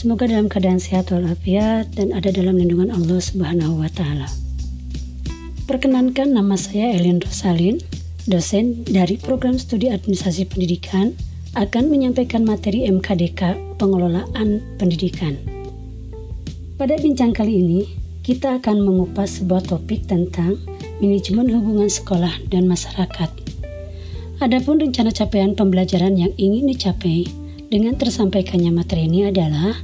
Semoga dalam keadaan sehat walafiat dan ada dalam lindungan Allah Subhanahu wa taala. Perkenankan nama saya Elin Rosalin, dosen dari Program Studi Administrasi Pendidikan akan menyampaikan materi MKDK Pengelolaan Pendidikan. Pada bincang kali ini, kita akan mengupas sebuah topik tentang manajemen hubungan sekolah dan masyarakat. Adapun rencana capaian pembelajaran yang ingin dicapai dengan tersampaikannya materi ini adalah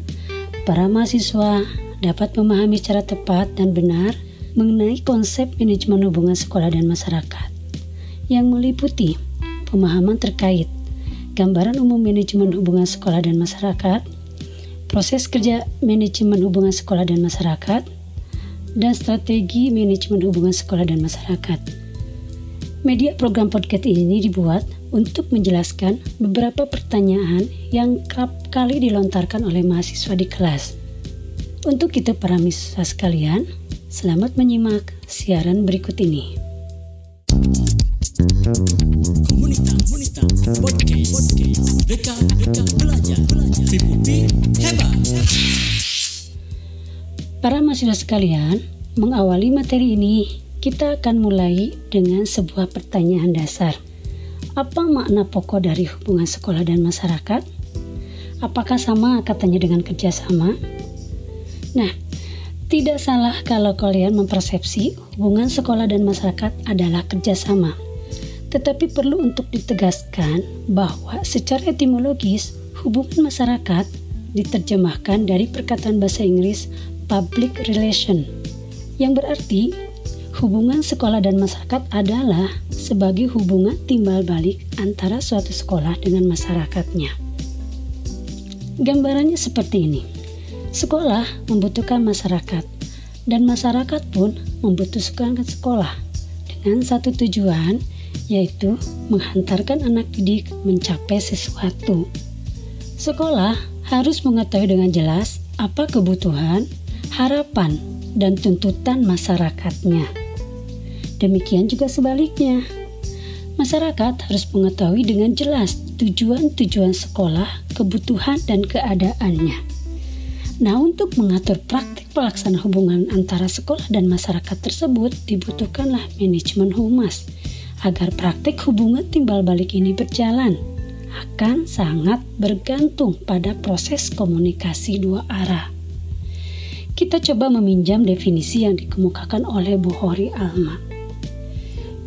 para mahasiswa dapat memahami secara tepat dan benar mengenai konsep manajemen hubungan sekolah dan masyarakat yang meliputi pemahaman terkait gambaran umum manajemen hubungan sekolah dan masyarakat, proses kerja manajemen hubungan sekolah dan masyarakat, dan strategi manajemen hubungan sekolah dan masyarakat. Media program podcast ini dibuat untuk menjelaskan beberapa pertanyaan yang kerap kali dilontarkan oleh mahasiswa di kelas. Untuk itu para mahasiswa sekalian, selamat menyimak siaran berikut ini. Komunitas, komunitas, podcast, podcast, Deka, Deka belajar, belajar. Vipupi hebat. Para mahasiswa sekalian, mengawali materi ini, kita akan mulai dengan sebuah pertanyaan dasar. Apa makna pokok dari hubungan sekolah dan masyarakat? Apakah sama katanya dengan kerjasama? Nah, tidak salah kalau kalian mempersepsi hubungan sekolah dan masyarakat adalah kerjasama. Tetapi perlu untuk ditegaskan bahwa secara etimologis hubungan masyarakat diterjemahkan dari perkataan bahasa Inggris public relation yang berarti Hubungan sekolah dan masyarakat adalah sebagai hubungan timbal balik antara suatu sekolah dengan masyarakatnya. Gambarannya seperti ini. Sekolah membutuhkan masyarakat dan masyarakat pun membutuhkan sekolah dengan satu tujuan yaitu menghantarkan anak didik mencapai sesuatu. Sekolah harus mengetahui dengan jelas apa kebutuhan, harapan, dan tuntutan masyarakatnya. Demikian juga sebaliknya. Masyarakat harus mengetahui dengan jelas tujuan-tujuan sekolah, kebutuhan, dan keadaannya. Nah, untuk mengatur praktik pelaksanaan hubungan antara sekolah dan masyarakat tersebut dibutuhkanlah manajemen humas agar praktik hubungan timbal balik ini berjalan akan sangat bergantung pada proses komunikasi dua arah. Kita coba meminjam definisi yang dikemukakan oleh Bu Hori Alma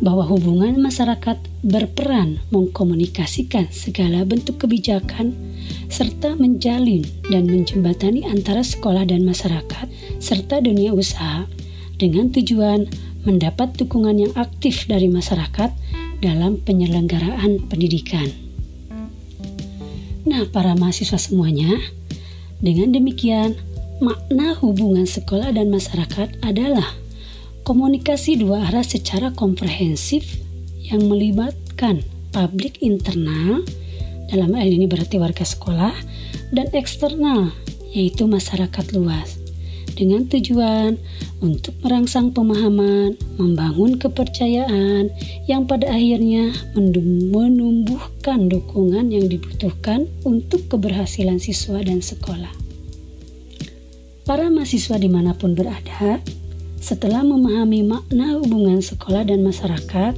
bahwa hubungan masyarakat berperan mengkomunikasikan segala bentuk kebijakan serta menjalin dan menjembatani antara sekolah dan masyarakat serta dunia usaha dengan tujuan mendapat dukungan yang aktif dari masyarakat dalam penyelenggaraan pendidikan. Nah, para mahasiswa semuanya, dengan demikian makna hubungan sekolah dan masyarakat adalah komunikasi dua arah secara komprehensif yang melibatkan publik internal dalam hal ini berarti warga sekolah dan eksternal yaitu masyarakat luas dengan tujuan untuk merangsang pemahaman, membangun kepercayaan yang pada akhirnya menumbuhkan dukungan yang dibutuhkan untuk keberhasilan siswa dan sekolah. Para mahasiswa di mana pun berada, setelah memahami makna hubungan sekolah dan masyarakat,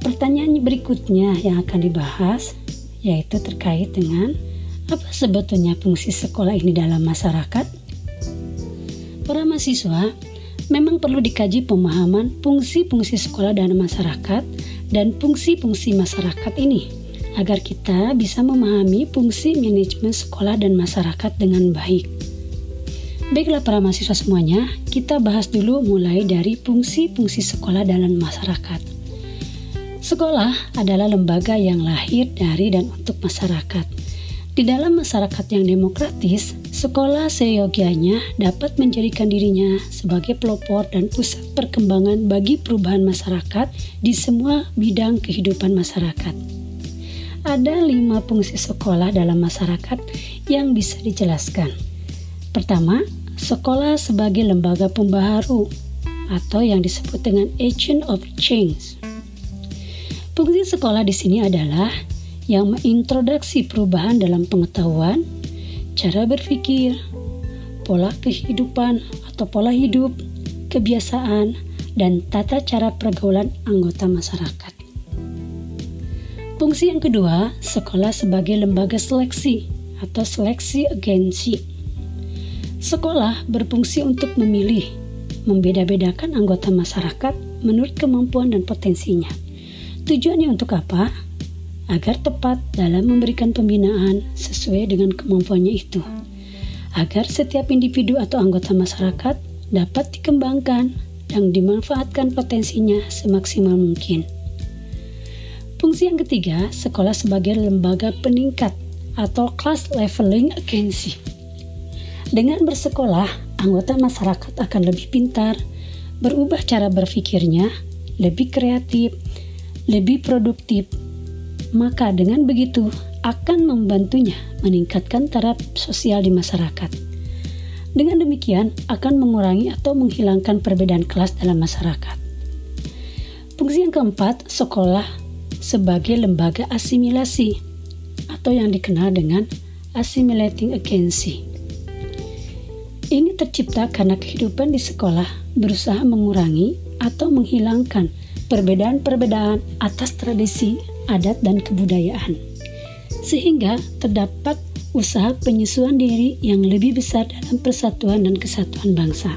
pertanyaan berikutnya yang akan dibahas yaitu terkait dengan apa sebetulnya fungsi sekolah ini dalam masyarakat. Para mahasiswa memang perlu dikaji pemahaman fungsi-fungsi sekolah dan masyarakat dan fungsi-fungsi masyarakat ini agar kita bisa memahami fungsi manajemen sekolah dan masyarakat dengan baik. Baiklah para mahasiswa semuanya, kita bahas dulu mulai dari fungsi-fungsi sekolah dalam masyarakat. Sekolah adalah lembaga yang lahir dari dan untuk masyarakat. Di dalam masyarakat yang demokratis, sekolah seyogianya dapat menjadikan dirinya sebagai pelopor dan pusat perkembangan bagi perubahan masyarakat di semua bidang kehidupan masyarakat. Ada lima fungsi sekolah dalam masyarakat yang bisa dijelaskan. Pertama, sekolah sebagai lembaga pembaharu atau yang disebut dengan agent of change. Fungsi sekolah di sini adalah yang mengintroduksi perubahan dalam pengetahuan, cara berpikir, pola kehidupan atau pola hidup, kebiasaan, dan tata cara pergaulan anggota masyarakat. Fungsi yang kedua, sekolah sebagai lembaga seleksi atau seleksi agensi. Sekolah berfungsi untuk memilih, membeda-bedakan anggota masyarakat menurut kemampuan dan potensinya. Tujuannya untuk apa? agar tepat dalam memberikan pembinaan sesuai dengan kemampuannya itu, agar setiap individu atau anggota masyarakat dapat dikembangkan dan dimanfaatkan potensinya semaksimal mungkin. Fungsi yang ketiga, sekolah sebagai lembaga peningkat atau class leveling agency. Dengan bersekolah, anggota masyarakat akan lebih pintar, berubah cara berpikirnya, lebih kreatif, lebih produktif, maka dengan begitu akan membantunya meningkatkan taraf sosial di masyarakat. Dengan demikian akan mengurangi atau menghilangkan perbedaan kelas dalam masyarakat. Fungsi yang keempat, sekolah sebagai lembaga asimilasi atau yang dikenal dengan assimilating agency. Ini tercipta karena kehidupan di sekolah berusaha mengurangi atau menghilangkan perbedaan-perbedaan atas tradisi adat, dan kebudayaan. Sehingga terdapat usaha penyesuaian diri yang lebih besar dalam persatuan dan kesatuan bangsa.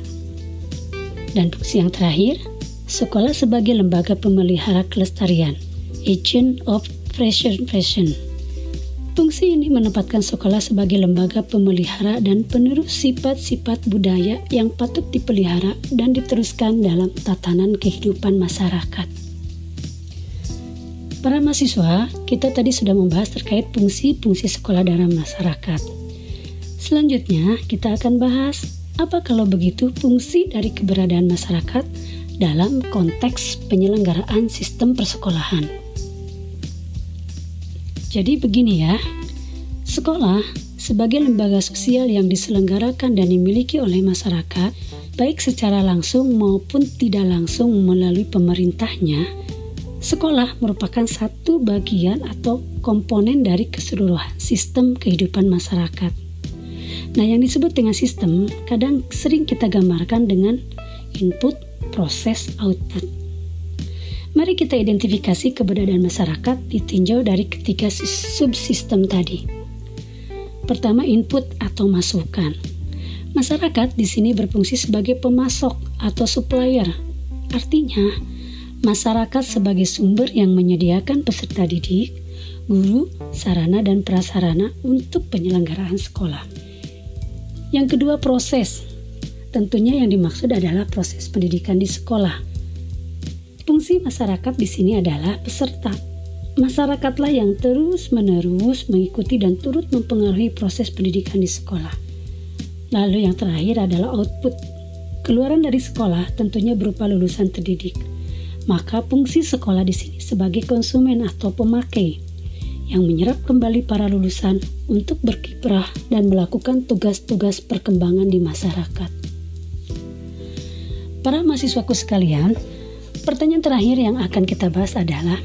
Dan fungsi yang terakhir, sekolah sebagai lembaga pemelihara kelestarian, agent of preservation. Fungsi ini menempatkan sekolah sebagai lembaga pemelihara dan penerus sifat-sifat budaya yang patut dipelihara dan diteruskan dalam tatanan kehidupan masyarakat. Para mahasiswa, kita tadi sudah membahas terkait fungsi-fungsi sekolah dalam masyarakat. Selanjutnya, kita akan bahas apa kalau begitu fungsi dari keberadaan masyarakat dalam konteks penyelenggaraan sistem persekolahan. Jadi begini ya, sekolah sebagai lembaga sosial yang diselenggarakan dan dimiliki oleh masyarakat, baik secara langsung maupun tidak langsung melalui pemerintahnya, Sekolah merupakan satu bagian atau komponen dari keseluruhan sistem kehidupan masyarakat. Nah, yang disebut dengan sistem kadang sering kita gambarkan dengan input, proses, output. Mari kita identifikasi keberadaan masyarakat ditinjau dari ketiga subsistem tadi. Pertama, input atau masukan. Masyarakat di sini berfungsi sebagai pemasok atau supplier. Artinya, masyarakat sebagai sumber yang menyediakan peserta didik, guru, sarana, dan prasarana untuk penyelenggaraan sekolah. Yang kedua, proses. Tentunya yang dimaksud adalah proses pendidikan di sekolah. Fungsi masyarakat di sini adalah peserta. Masyarakatlah yang terus-menerus mengikuti dan turut mempengaruhi proses pendidikan di sekolah. Lalu yang terakhir adalah output. Keluaran dari sekolah tentunya berupa lulusan terdidik maka fungsi sekolah di sini sebagai konsumen atau pemakai yang menyerap kembali para lulusan untuk berkiprah dan melakukan tugas-tugas perkembangan di masyarakat. Para mahasiswaku sekalian, pertanyaan terakhir yang akan kita bahas adalah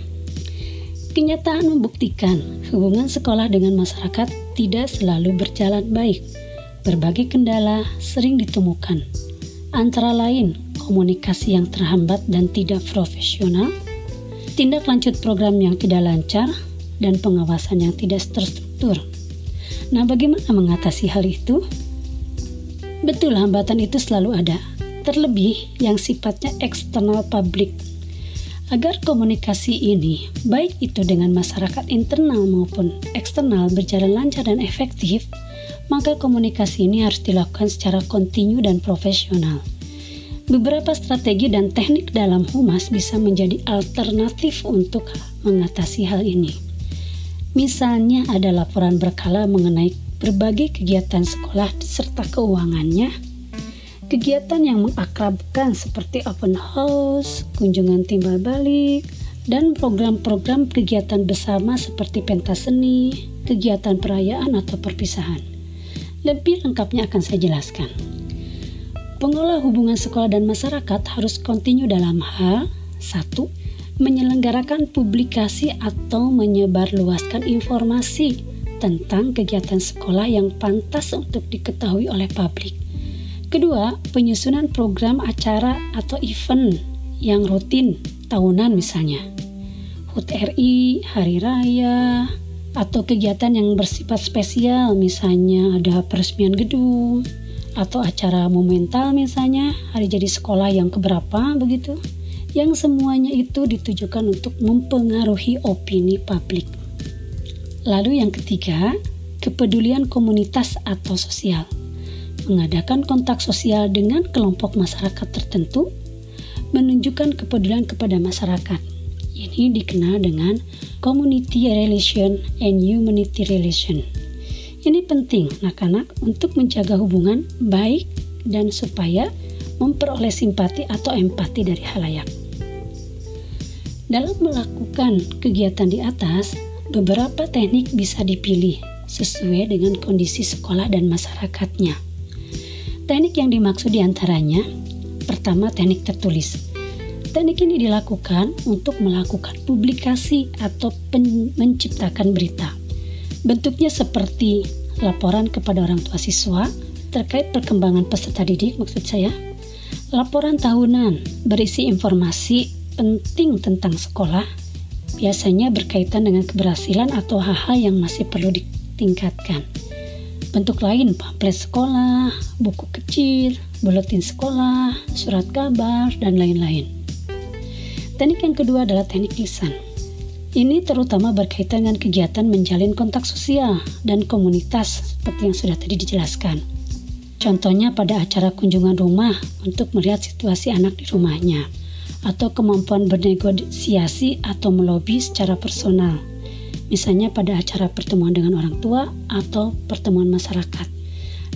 kenyataan membuktikan hubungan sekolah dengan masyarakat tidak selalu berjalan baik. Berbagai kendala sering ditemukan, antara lain komunikasi yang terhambat dan tidak profesional, tindak lanjut program yang tidak lancar, dan pengawasan yang tidak terstruktur. Nah, bagaimana mengatasi hal itu? Betul, hambatan itu selalu ada, terlebih yang sifatnya eksternal publik. Agar komunikasi ini, baik itu dengan masyarakat internal maupun eksternal, berjalan lancar dan efektif, maka komunikasi ini harus dilakukan secara kontinu dan profesional. Beberapa strategi dan teknik dalam humas bisa menjadi alternatif untuk mengatasi hal ini. Misalnya ada laporan berkala mengenai berbagai kegiatan sekolah serta keuangannya, kegiatan yang mengakrabkan seperti open house, kunjungan timbal balik, dan program-program kegiatan bersama seperti pentas seni, kegiatan perayaan atau perpisahan. Lebih lengkapnya akan saya jelaskan. Pengelola hubungan sekolah dan masyarakat harus kontinu dalam hal satu menyelenggarakan publikasi atau menyebarluaskan informasi tentang kegiatan sekolah yang pantas untuk diketahui oleh publik. Kedua, penyusunan program acara atau event yang rutin tahunan misalnya. HUT RI, Hari Raya, atau kegiatan yang bersifat spesial misalnya ada peresmian gedung atau acara monumental misalnya hari jadi sekolah yang keberapa begitu yang semuanya itu ditujukan untuk mempengaruhi opini publik. Lalu yang ketiga, kepedulian komunitas atau sosial. Mengadakan kontak sosial dengan kelompok masyarakat tertentu, menunjukkan kepedulian kepada masyarakat. Ini dikenal dengan community relation and humanity relation. Ini penting anak-anak untuk menjaga hubungan baik dan supaya memperoleh simpati atau empati dari halayak. Dalam melakukan kegiatan di atas, beberapa teknik bisa dipilih sesuai dengan kondisi sekolah dan masyarakatnya. Teknik yang dimaksud di antaranya, pertama teknik tertulis. Teknik ini dilakukan untuk melakukan publikasi atau menciptakan berita. Bentuknya seperti laporan kepada orang tua siswa terkait perkembangan peserta didik maksud saya, laporan tahunan berisi informasi penting tentang sekolah biasanya berkaitan dengan keberhasilan atau hal-hal yang masih perlu ditingkatkan. Bentuk lain pamflet sekolah, buku kecil, buletin sekolah, surat kabar, dan lain-lain. Teknik yang kedua adalah teknik lisan. Ini terutama berkaitan dengan kegiatan menjalin kontak sosial dan komunitas seperti yang sudah tadi dijelaskan. Contohnya pada acara kunjungan rumah untuk melihat situasi anak di rumahnya atau kemampuan bernegosiasi atau melobi secara personal, misalnya pada acara pertemuan dengan orang tua atau pertemuan masyarakat.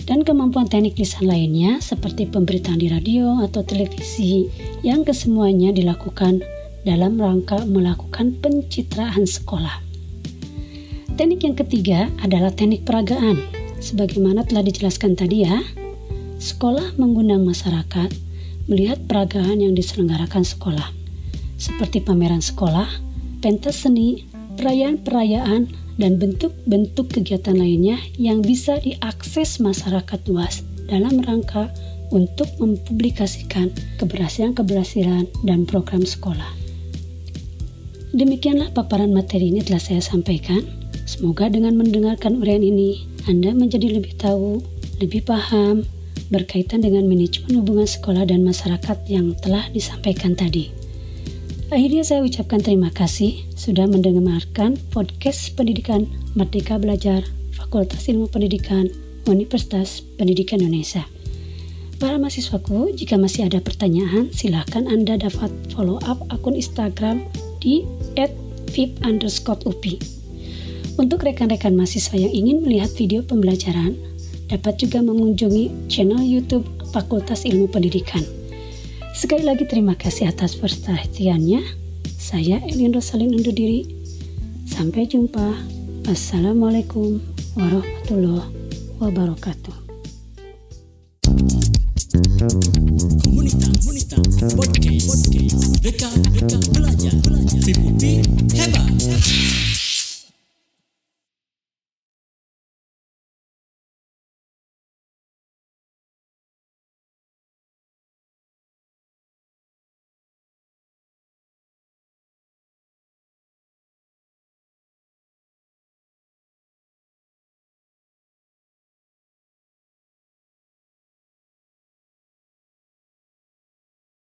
Dan kemampuan teknik lisan lainnya seperti pemberitaan di radio atau televisi yang kesemuanya dilakukan dalam rangka melakukan pencitraan sekolah. Teknik yang ketiga adalah teknik peragaan. Sebagaimana telah dijelaskan tadi ya, sekolah mengundang masyarakat melihat peragaan yang diselenggarakan sekolah, seperti pameran sekolah, pentas seni, perayaan-perayaan, dan bentuk-bentuk kegiatan lainnya yang bisa diakses masyarakat luas dalam rangka untuk mempublikasikan keberhasilan-keberhasilan dan program sekolah. Demikianlah paparan materi ini telah saya sampaikan. Semoga dengan mendengarkan uraian ini, Anda menjadi lebih tahu, lebih paham, berkaitan dengan manajemen hubungan sekolah dan masyarakat yang telah disampaikan tadi. Akhirnya saya ucapkan terima kasih sudah mendengarkan podcast pendidikan Merdeka Belajar Fakultas Ilmu Pendidikan Universitas Pendidikan Indonesia. Para mahasiswaku, jika masih ada pertanyaan, silahkan Anda dapat follow up akun Instagram di @vip_up. Untuk rekan-rekan mahasiswa yang ingin melihat video pembelajaran, dapat juga mengunjungi channel YouTube Fakultas Ilmu Pendidikan. Sekali lagi terima kasih atas perhatiannya. Saya Elin Rosalin undur diri. Sampai jumpa. Assalamualaikum warahmatullahi wabarakatuh. Komunitas, komunitas, podcast, podcast, belajar, belajar, hebat.